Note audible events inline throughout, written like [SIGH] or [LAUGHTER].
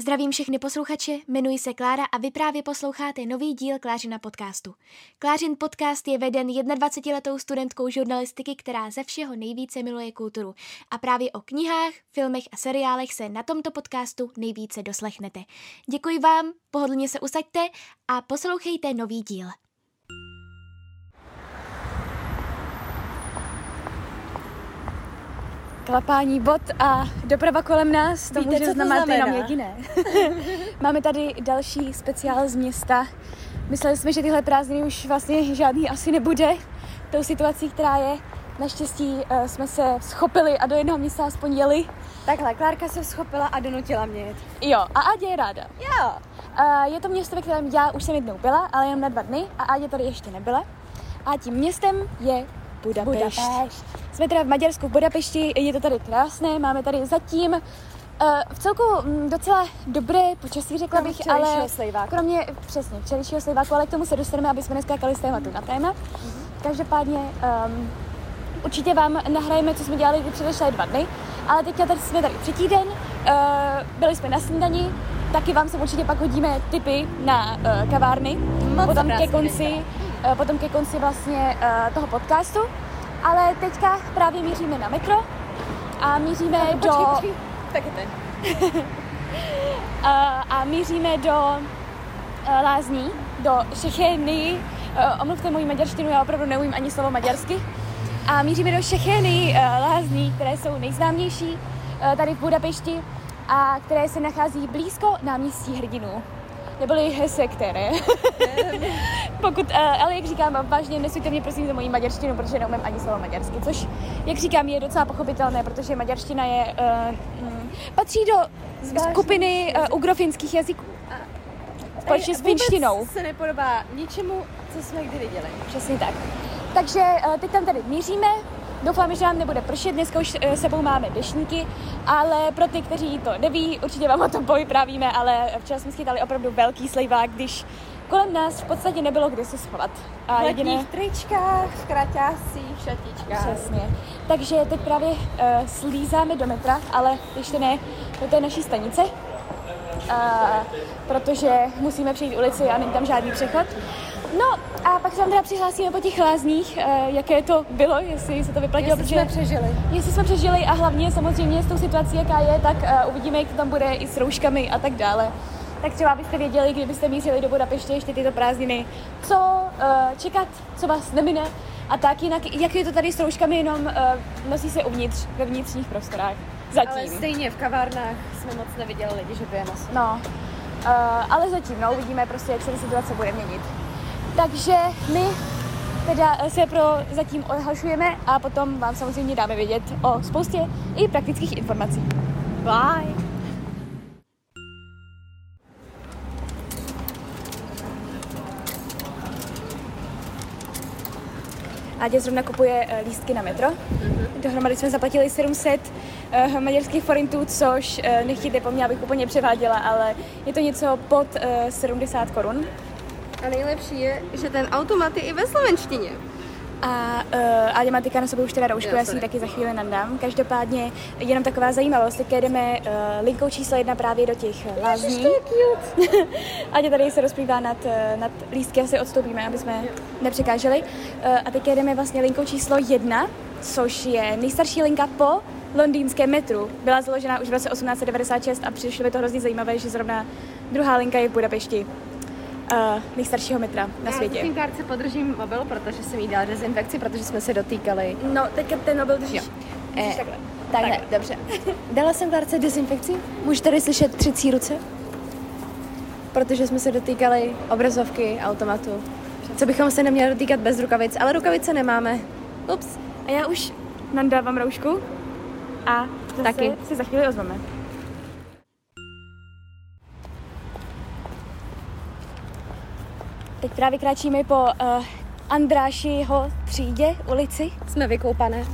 Zdravím všechny posluchače, jmenuji se Klára a vy právě posloucháte nový díl Klářina podcastu. Klářin podcast je veden 21-letou studentkou žurnalistiky, která ze všeho nejvíce miluje kulturu. A právě o knihách, filmech a seriálech se na tomto podcastu nejvíce doslechnete. Děkuji vám, pohodlně se usaďte a poslouchejte nový díl. Klapání bot a doprava kolem nás, to Víte, může co to znamenat znamená? jenom jediné. [LAUGHS] Máme tady další speciál z města. Mysleli jsme, že tyhle prázdniny už vlastně žádný asi nebude. Tou situací, která je, naštěstí uh, jsme se schopili a do jednoho města aspoň jeli. Takhle, Klárka se schopila a donutila mě jet. Jo, a Adě je ráda. Jo. Uh, je to město, ve kterém já už jsem jednou byla, ale jenom na dva dny a Adě tady ještě nebyla. A tím městem je Budapešť. Budapešť. Jsme teda v Maďarsku v Budapešti, je to tady krásné, máme tady zatím uh, v celku mm, docela dobré počasí, řekla Kromě bych, ale slejváku. kromě přesně včerejšího slejváku, ale k tomu se dostaneme, aby jsme neskákali z tématu na téma. Každopádně um, určitě vám nahrajeme, co jsme dělali ty předešlé dva dny, ale teďka tady jsme tady třetí den, uh, byli jsme na snídani, taky vám se určitě pak hodíme tipy na uh, kavárny, Moc potom ke konci, uh, potom ke konci vlastně uh, toho podcastu, ale teďka právě míříme na metro a míříme do... Počkej, počkej. Tak je ten. [LAUGHS] A míříme do uh, lázní, do Šechény. Uh, omluvte moji maďarštinu, já opravdu neumím ani slovo maďarsky. A míříme do Šechény uh, lázní, které jsou nejznámější uh, tady v Budapešti a které se nachází blízko náměstí hrdinů. Neboli Hese, které. [LAUGHS] Pokud, uh, ale jak říkám, vážně nesujte mě prosím za moji maďarštinu, protože neumím ani slovo maďarsky, což, jak říkám, je docela pochopitelné, protože maďarština je, uh, mm, patří do Zvláštní. skupiny uh, ugrofinských jazyků. Společně s finštinou. se nepodobá ničemu, co jsme kdy viděli. Přesně tak. Takže uh, teď tam tady míříme. Doufáme, že nám nebude pršet. Dneska už sebou máme dešníky, ale pro ty, kteří to neví, určitě vám o tom povyprávíme, ale včera jsme schytali opravdu velký slejvák, když kolem nás v podstatě nebylo kde se schovat. A V letních tričkách, v kraťásích, šatičkách. Přesně. Takže teď právě uh, slízáme do metra, ale ještě ne do té naší stanice, uh, protože musíme přejít ulici a není tam žádný přechod. No a pak se tam teda přihlásíme po těch lázních, uh, jaké to bylo, jestli se to vyplatilo, Jestli jsme přežili. jestli jsme přežili a hlavně samozřejmě s tou situací, jaká je, tak uh, uvidíme, jak to tam bude i s rouškami a tak dále. Tak třeba byste věděli, kdybyste mířili do Budapeště ještě tyto prázdniny, co uh, čekat, co vás nemine a tak jinak, jak je to tady s rouškami, jenom uh, nosí se uvnitř, ve vnitřních prostorách. Zatím. Ale stejně v kavárnách jsme moc neviděli lidi, že by je nosili. No, uh, ale zatím, no, uvidíme prostě, jak se situace bude měnit. Takže my teda se pro zatím odhlašujeme a potom vám samozřejmě dáme vědět o spoustě i praktických informací. Bye. Ádě zrovna kupuje eh, lístky na metro. Dohromady jsme zaplatili 700 uh, maďarských forintů, což uh, nechtějte po mně, abych úplně převáděla, ale je to něco pod uh, 70 korun. A nejlepší je, že ten automat je i ve slovenštině. A uh, Ádě má teďka na sobě už teda roušku, Jo, já si ji taky za chvíli nandám. Každopádně jenom taková zajímavost, teďka jdeme uh, linkou číslo jedna právě do těch eh, lázní. Ádě [LAUGHS] tady se rozplývá nad, uh, nad lístky, asi odstoupíme, aby jsme nepřekáželi. Uh, a teďka jdeme vlastně linkou číslo jedna, což je nejstarší linka po londýnském metru. Byla založena už v roce 1896 a přišlo mi to hrozně zajímavé, že zrovna druhá linka je v Budapešti. Uh, nejstaršího metra na světě. Já v kárce podržím mobil, protože jsem jí dala dezinfekci, protože jsme se dotýkali. No, teďka ten mobil držíš. Jo. držíš Eh, takhle. Takhle, dobře. Dala jsem Klárce dezinfekci. Můžu tady slyšet třicí ruce? Protože jsme se dotýkali obrazovky automatu. Co bychom se neměli dotýkat bez rukavic, ale rukavice nemáme. Ups. A já už nandávám roušku a zase Taky. si za chvíli ozveme. Teď právě kráčíme po uh, Andrášiho třídě ulici. Jsme vykoupané.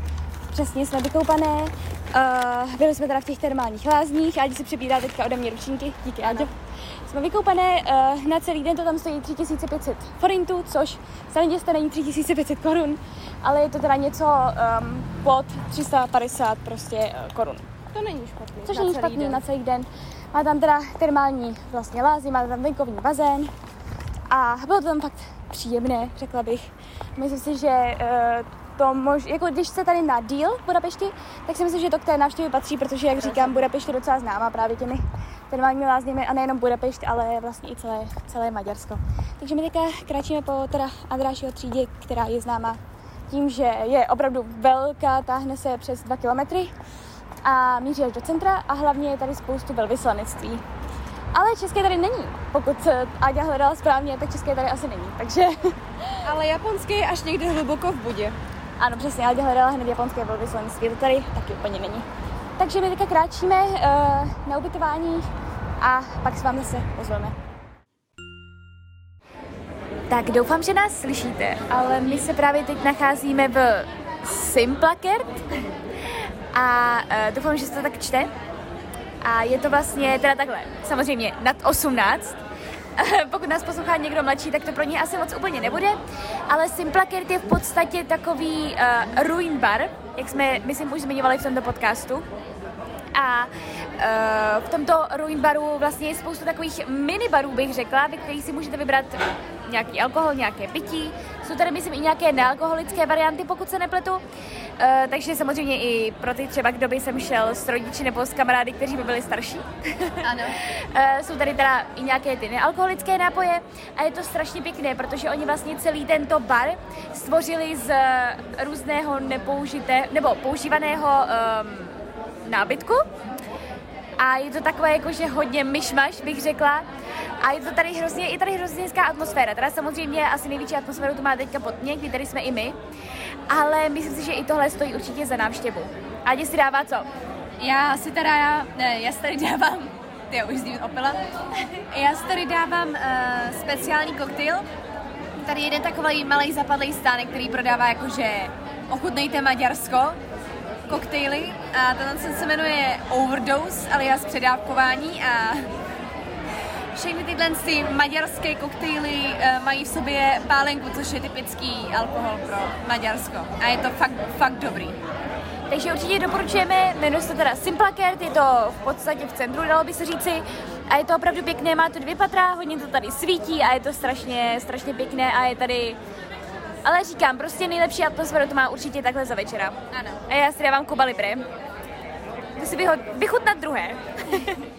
Přesně, jsme vykoupané. Uh, byli jsme teda v těch termálních lázních. Ádě si přebírá teďka ode mě ručníky. Díky, Ádě. Jsme vykoupané, uh, na celý den to tam stojí 3500 forintů, což se neděste není 3500 korun, ale je to teda něco um, pod 350 prostě uh, korun. To není špatný. Což není špatný den. na celý den. Má tam teda termální vlastně lázně, má tam venkovní bazén a bylo to tam fakt příjemné, řekla bych. Myslím si, že uh, to mož, jako když se tady na díl v Budapešti, tak si myslím, že to k té návštěvě patří, protože, jak říkám, Budapešť je docela známá právě těmi termálními lázněmi a nejenom Budapešť, ale vlastně i celé, celé Maďarsko. Takže my teďka kráčíme po teda Andrášího třídě, která je známá tím, že je opravdu velká, táhne se přes dva kilometry a míří až do centra a hlavně je tady spoustu velvyslanectví. Ale české tady není. Pokud Áďa hledala správně, tak české tady asi není. Takže... [LAUGHS] Ale japonské je až někde hluboko v budě. Ano, přesně, Áďa hledala hned japonské velvyslanectví. To tady taky úplně není. Takže my teďka kráčíme uh, na ubytování a pak s vámi se ozveme. Tak doufám, že nás slyšíte, ale my se právě teď nacházíme v Simplakert a uh, doufám, že se to tak čte. A je to vlastně teda takhle, samozřejmě nad 18. [LAUGHS] Pokud nás poslouchá někdo mladší, tak to pro ně asi moc úplně nebude. Ale Simplakert je v podstatě takový uh, ruin bar, jak jsme, myslím, už zmiňovali v tomto podcastu. A uh, v tomto ruin baru vlastně je spoustu takových minibarů, bych řekla, ve kterých si můžete vybrat nějaký alkohol, nějaké pití. Jsou tady, myslím, i nějaké nealkoholické varianty, pokud se nepletu. Uh, takže samozřejmě i pro ty třeba, kdo by sem šel s rodiči nebo s kamarády, kteří by byli starší. Ano. uh, [LAUGHS] jsou tady teda i nějaké ty nealkoholické nápoje a je to strašně pěkné, protože oni vlastně celý tento bar stvořili z různého nepoužité, nebo používaného um, nábytku. A je to takové jakože hodně myšmaš, bych řekla. A je to tady hrozně, je tady hrozně hezká atmosféra. Teda samozřejmě asi největší atmosféru to má teďka pod mě, kdy tady jsme i my. Ale myslím si, že i tohle stojí určitě za návštěvu. A si dává co? Já si teda, já, ne, já si tady dávám, ty už z opila, já si tady dávám uh, speciální koktejl. Tady jeden takový malý zapadlý stánek, který prodává jakože ochutnejte Maďarsko, koktejly a ten se jmenuje Overdose, alias předávkování a všechny tyhle ty maďarské koktejly uh, mají v sobě pálenku, což je typický alkohol pro Maďarsko. A je to fakt, fakt dobrý. Takže určitě doporučujeme, jmenuje se teda Simplakert, je to v podstatě v centru, dalo by se říci. A je to opravdu pěkné, má to dvě patra, hodně to tady svítí a je to strašně, strašně pěkné a je tady ale říkám, prostě nejlepší atmosféru to má určitě takhle za večera. Ano. A já si dávám Cuba Libre. Jdu si vyho- vychutnat druhé. [LAUGHS]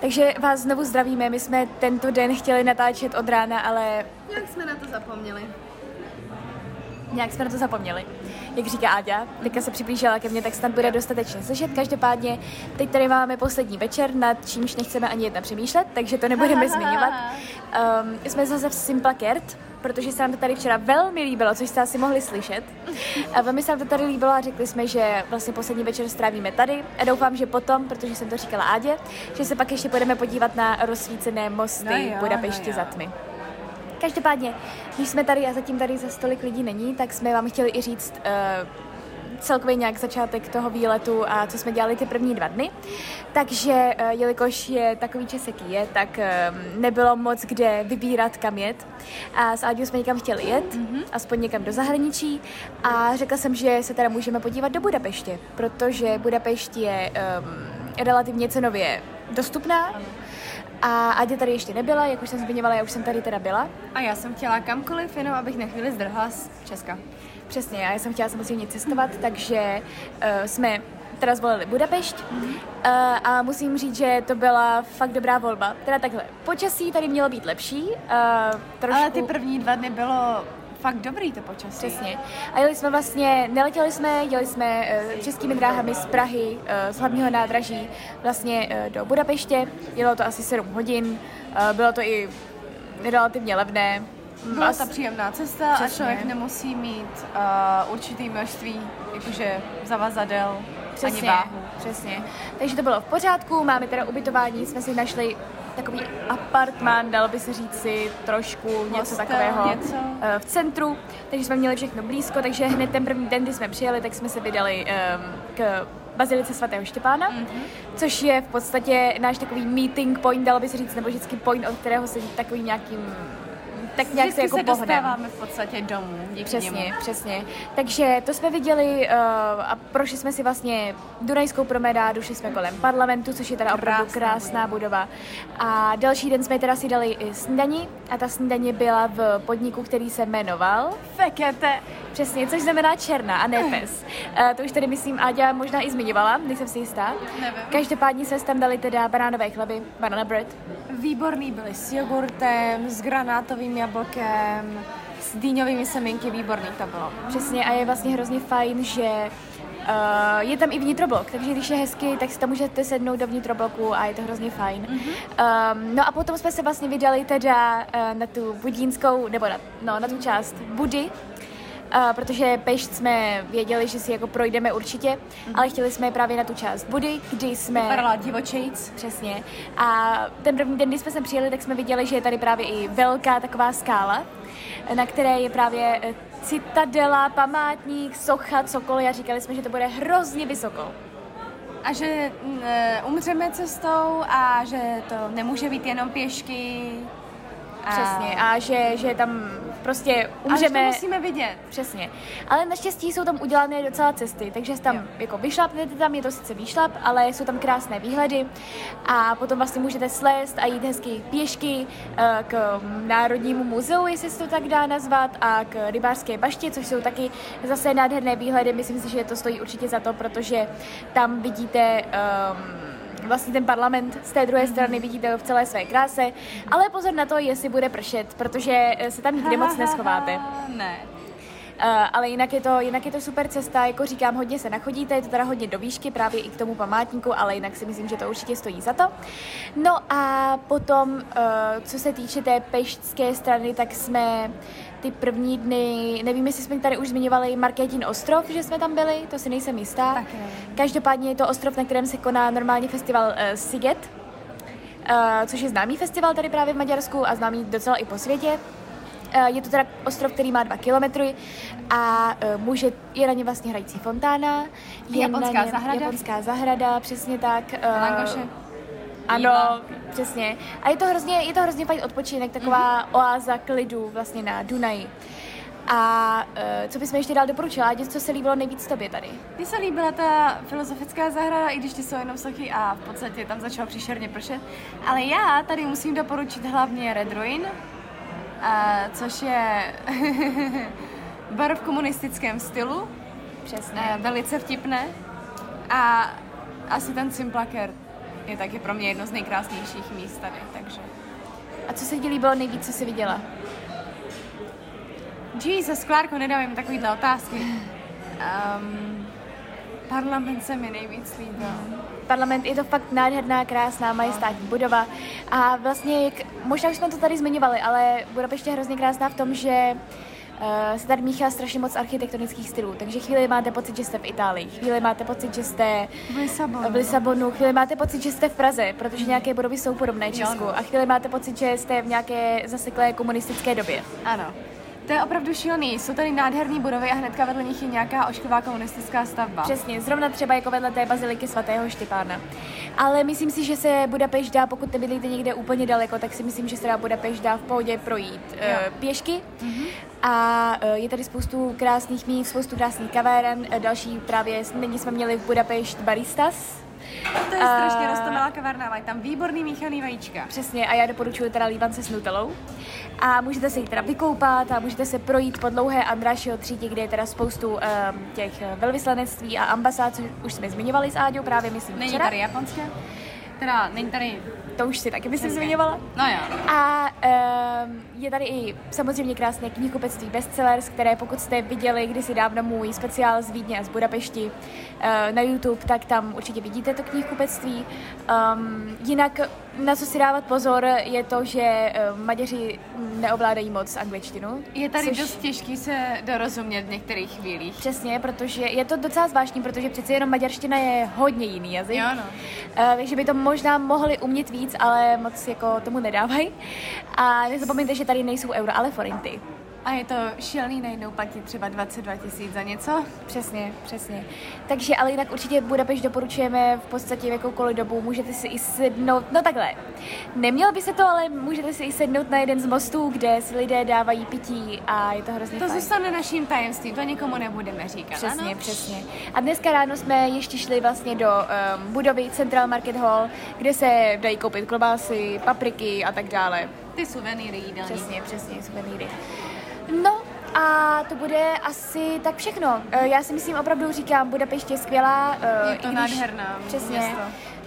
Takže vás znovu zdravíme, my jsme tento den chtěli natáčet od rána, ale... Jak jsme na to zapomněli? Nějak jsme na to zapomněli. Jak říká Áďa, teďka se přiblížila ke mně, tak snad bude dostatečně slyšet. Každopádně teď tady máme poslední večer, nad čímž nechceme ani jedna přemýšlet, takže to nebudeme [LAUGHS] zmiňovat. Um, jsme zase v Simplakert, protože se nám to tady včera velmi líbilo, což jste asi mohli slyšet. A velmi se nám to tady líbilo a řekli jsme, že vlastně poslední večer strávíme tady. A doufám, že potom, protože jsem to říkala Ádě, že se pak ještě budeme podívat na rozsvícené mosty no jo, Budapešti no jo. za tmy. Každopádně, když jsme tady a zatím tady za stolik lidí není, tak jsme vám chtěli i říct uh, celkově nějak začátek toho výletu a co jsme dělali ty první dva dny. Takže, uh, jelikož je takový čas, jaký je, tak uh, nebylo moc kde vybírat, kam jet. A s Áďou jsme někam chtěli jet, mm-hmm. aspoň někam do zahraničí. A řekla jsem, že se teda můžeme podívat do Budapeště, protože Budapešť je um, relativně cenově dostupná. A Adě tady ještě nebyla, jak už jsem zmiňovala, já už jsem tady teda byla. A já jsem chtěla kamkoliv, jenom abych na chvíli zdrhla z Česka. Přesně, já jsem chtěla samozřejmě cestovat, takže uh, jsme teda zvolili Budapešť mm-hmm. uh, a musím říct, že to byla fakt dobrá volba. Teda takhle, počasí tady mělo být lepší. Uh, trošku... Ale ty první dva dny bylo fakt dobrý to počasí. Přesně. A jeli jsme vlastně, neletěli jsme, jeli jsme uh, českými dráhami z Prahy, uh, z hlavního nádraží vlastně uh, do Budapeště. Jelo to asi 7 hodin, uh, bylo to i relativně levné. Byla ta příjemná cesta Přesně. a člověk nemusí mít uh, určitý množství jakože zavazadel Přesně, ani váhu. Přesně. Takže to bylo v pořádku, máme teda ubytování, jsme si našli takový apartmán, dalo by se říct si trošku Hostel, něco takového něco. Eh, v centru, takže jsme měli všechno blízko, takže hned ten první den, kdy jsme přijeli, tak jsme se vydali um, k Bazilice svatého Štěpána, mm-hmm. což je v podstatě náš takový meeting point, dalo by se říct, nebo vždycky point, od kterého se takovým nějakým tak nějak se jako se dostáváme v podstatě domů. Díky Přesně, němu. přesně. Takže to jsme viděli uh, a prošli jsme si vlastně Dunajskou promenádu, šli jsme kolem parlamentu, což je teda opravdu Krásná krásná budova. A další den jsme teda si dali i snídani a ta snídaně byla v podniku, který se jmenoval Fekete. Přesně, což znamená černá a ne [LAUGHS] pes. Uh, to už tady myslím Áďa možná i zmiňovala, nejsem si jistá. Nevím. Každopádně se tam dali teda banánové chleby, banana bread. Výborný byly s jogurtem, s granátovým jablkem, s dýňovými semínky, výborný to bylo. Přesně a je vlastně hrozně fajn, že Uh, je tam i vnitroblok, takže když je hezky, tak si tam můžete sednout do vnitrobloku a je to hrozně fajn. Mm-hmm. Um, no a potom jsme se vlastně vydali teda uh, na tu budínskou, nebo na, no, na tu část Budy, Uh, protože Pešť jsme věděli, že si jako projdeme určitě, mm-hmm. ale chtěli jsme právě na tu část Budy, kdy jsme... Vypadala divočejc. Přesně. A ten první den, kdy jsme sem přijeli, tak jsme viděli, že je tady právě i velká taková skála, na které je právě eh, citadela, památník, socha, cokoliv a říkali jsme, že to bude hrozně vysoko. A že mm, eh, umřeme cestou a že to nemůže být jenom pěšky. A... Přesně. A že, že tam prostě A že to umřeme... musíme vidět. Přesně. Ale naštěstí jsou tam udělané docela cesty, takže tam Jo. jako vyšlapnete tam, je to sice výšlap, ale jsou tam krásné výhledy a potom vlastně můžete slést a jít hezky pěšky eh, k Národnímu muzeu, jestli se to tak dá nazvat, a k rybářské baště, což jsou taky zase nádherné výhledy. Myslím si, že to stojí určitě za to, protože tam vidíte um, vlastně ten parlament z té druhé strany vidíte v celé své kráse, ale pozor na to, jestli bude pršet, protože eh, se tam nikdy moc [LAUGHS] neschováte. Ne. Uh, ale jinak je, to, jinak je to super cesta, jako říkám, hodně se nachodíte, je to teda hodně do výšky, právě i k tomu památníku, ale jinak si myslím, že to určitě stojí za to. No a potom, uh, co se týče té peštské strany, tak jsme ty první dny, nevím, jestli jsme tady už zmiňovali Markétin ostrov, že jsme tam byli, to si nejsem jistá. Nevím. Každopádně je to ostrov, na kterém se koná normálně festival uh, Siget, uh, což je známý festival tady právě v Maďarsku a známý docela i po světě. Eh, Je to teda ostrov, který má dva kilometry a eh, může, je na ně vlastně hrající fontána. Je Japonská na ně, zahrada. Japonská zahrada, přesně tak. eh, Langoše. Ano, přesně. A je to hrozně, je to hrozně fajn odpočinek, taková Mhm. oáza klidu vlastně na Dunaji. A eh, co bychom ještě dál doporučila? Ať co se líbilo nejvíc tobě tady? Mně se líbila ta filozofická zahrada, i když ty jsou jenom sochy a v podstatě tam začalo příšerně pršet. Ale já tady musím doporučit hlavně Red Ruin, a, což je [LAUGHS] bar v komunistickém stylu, Přesně. eh, velice vtipné. A asi ten Simplaker je taky pro mě jedno z nejkrásnějších míst tady, takže... A co se ti líbilo nejvíc, co jsi viděla? Jesus, Klárko, nedávej mi takovýhle otázky. Um, parlament se mi nejvíc líbil. Parlament je to fakt nádherná, krásná, majestátní budova a vlastně, jak, možná už jsme to tady zmiňovali, ale Budapešť je hrozně krásná v tom, že uh, se tady míchá strašně moc architektonických stylů, takže chvíli máte pocit, že jste v Itálii, chvíli máte pocit, že jste V Lisabonu. v Lisabonu, chvíli máte pocit, že jste v Praze, protože nějaké budovy jsou podobné Česku no. a chvíli máte pocit, že jste v nějaké zaseklé komunistické době. Ano. To je opravdu šílený. Jsou tady nádherné budovy a hnedka vedle nich je nějaká ošklivá komunistická stavba. Přesně, zrovna třeba jako vedle té baziliky svatého Štěpána. Ale myslím si, že se Budapešť dá, pokud nebydlíte někde úplně daleko, tak si myslím, že se dá Budapešť dá v pohodě projít uh, pěšky. Mm-hmm. A uh, je tady spoustu krásných míst, spoustu krásných kaváren. Uh, další právě nyní jsme měli v Budapešť Baristas. To je A- strašně roztomilá kavárna, mají tam výborný míchaný vajíčka. Přesně, a já doporučuji teda lívance s nutelou. A můžete se jít teda vykoupat a můžete se projít po dlouhé Andrášio třídě, kde je teda spoustu um, těch eh, velvyslanectví a ambasád, což už jsme zmiňovali s Áďou právě, myslím, Není včera. tady japonské? Teda, není tady... To už si taky myslím zmiňovala. No jo. A um, je tady i samozřejmě krásné knihkupectví Bestsellers, které pokud jste viděli kdysi dávno můj speciál z Vídně a z Budapešti uh, na YouTube, tak tam určitě vidíte to knihkupectví. Um, jinak na co si dávat pozor je to, že uh, Maďaři neovládají moc angličtinu. Je tady což- dost těžký se dorozumět v některých chvílích. Přesně, protože je to docela zvláštní, protože přece jenom maďarština je hodně jiný jazyk. Jo, no. Uh, takže by to možná mohli umět víc, ale moc jako tomu nedávají. A nezapomeňte, že tady nejsou euro, ale forinty. A je to šílený najednou platit třeba 22 tisíc za něco. Přesně, přesně. Takže ale jinak určitě Budapešť doporučujeme v podstatě v jakoukoliv dobu. Můžete si i sednout, no takhle. Nemělo by se to, ale můžete si i sednout na jeden z mostů, kde si lidé dávají pití a je to hrozně To fajn. zůstane naším tajemstvím, to nikomu nebudeme říkat. Přesně, ano? přesně. A dneska ráno jsme ještě šli vlastně do um, budovy Central Market Hall, kde se dají koupit klobásy, papriky a tak dále. Ty suvenýry jídelní. Přesně, přesně, suvenýry. No a to bude asi tak všechno. Eh, Já si myslím, opravdu říkám, Budapešť je skvělá. eh, Je to když- nádherná Přesně. město.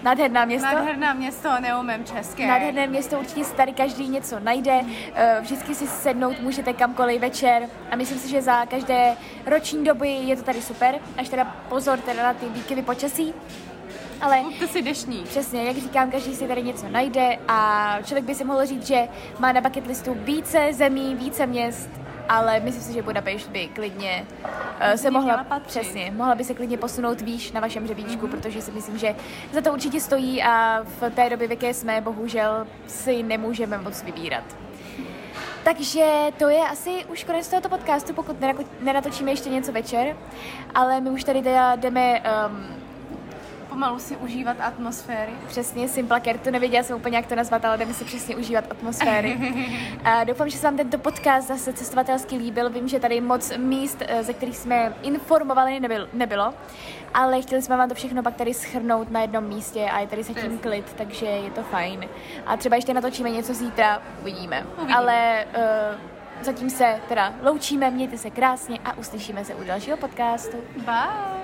Nádherná město. Nádherná město, neumím české. Nádherné město, určitě si tady každý něco najde, eh, vždycky si sednout můžete kamkoliv večer a myslím si, že za každé roční doby je to tady super, až teda pozor teda na ty výkyvy počasí, ale Kupte si deštník. Přesně, jak říkám, každý si tady něco najde a člověk by si mohl říct, že má na bucket listu více zemí, více měst, ale myslím si, že Budapešť by klidně uh, se mohla, přesně, mohla by se klidně posunout výš na vašem hřebíčku, mm-hmm. protože si myslím, že za to určitě stojí a v té době, v jaké jsme, bohužel si nemůžeme moc vybírat. Takže to je asi už konec tohoto podcastu, pokud nenatočíme ještě něco večer, ale my už tady teda jdeme um, Pomalu si užívat atmosféry. Přesně, Simplaker, to nevěděla jsem úplně, jak to nazvat, ale jdeme si přesně užívat atmosféry. [LAUGHS] A doufám, že se vám tento podcast zase cestovatelský líbil. Vím, že tady moc míst, eh, ze kterých jsme informovali, nebyl, nebylo, ale chtěli jsme vám to všechno pak tady schrnout na jednom místě a je tady zatím klid, takže je to fajn. A třeba ještě natočíme něco zítra, uvidíme. Uvidíme. Ale uh, zatím se teda loučíme, mějte se krásně a uslyšíme se u dalšího podcastu. Bye!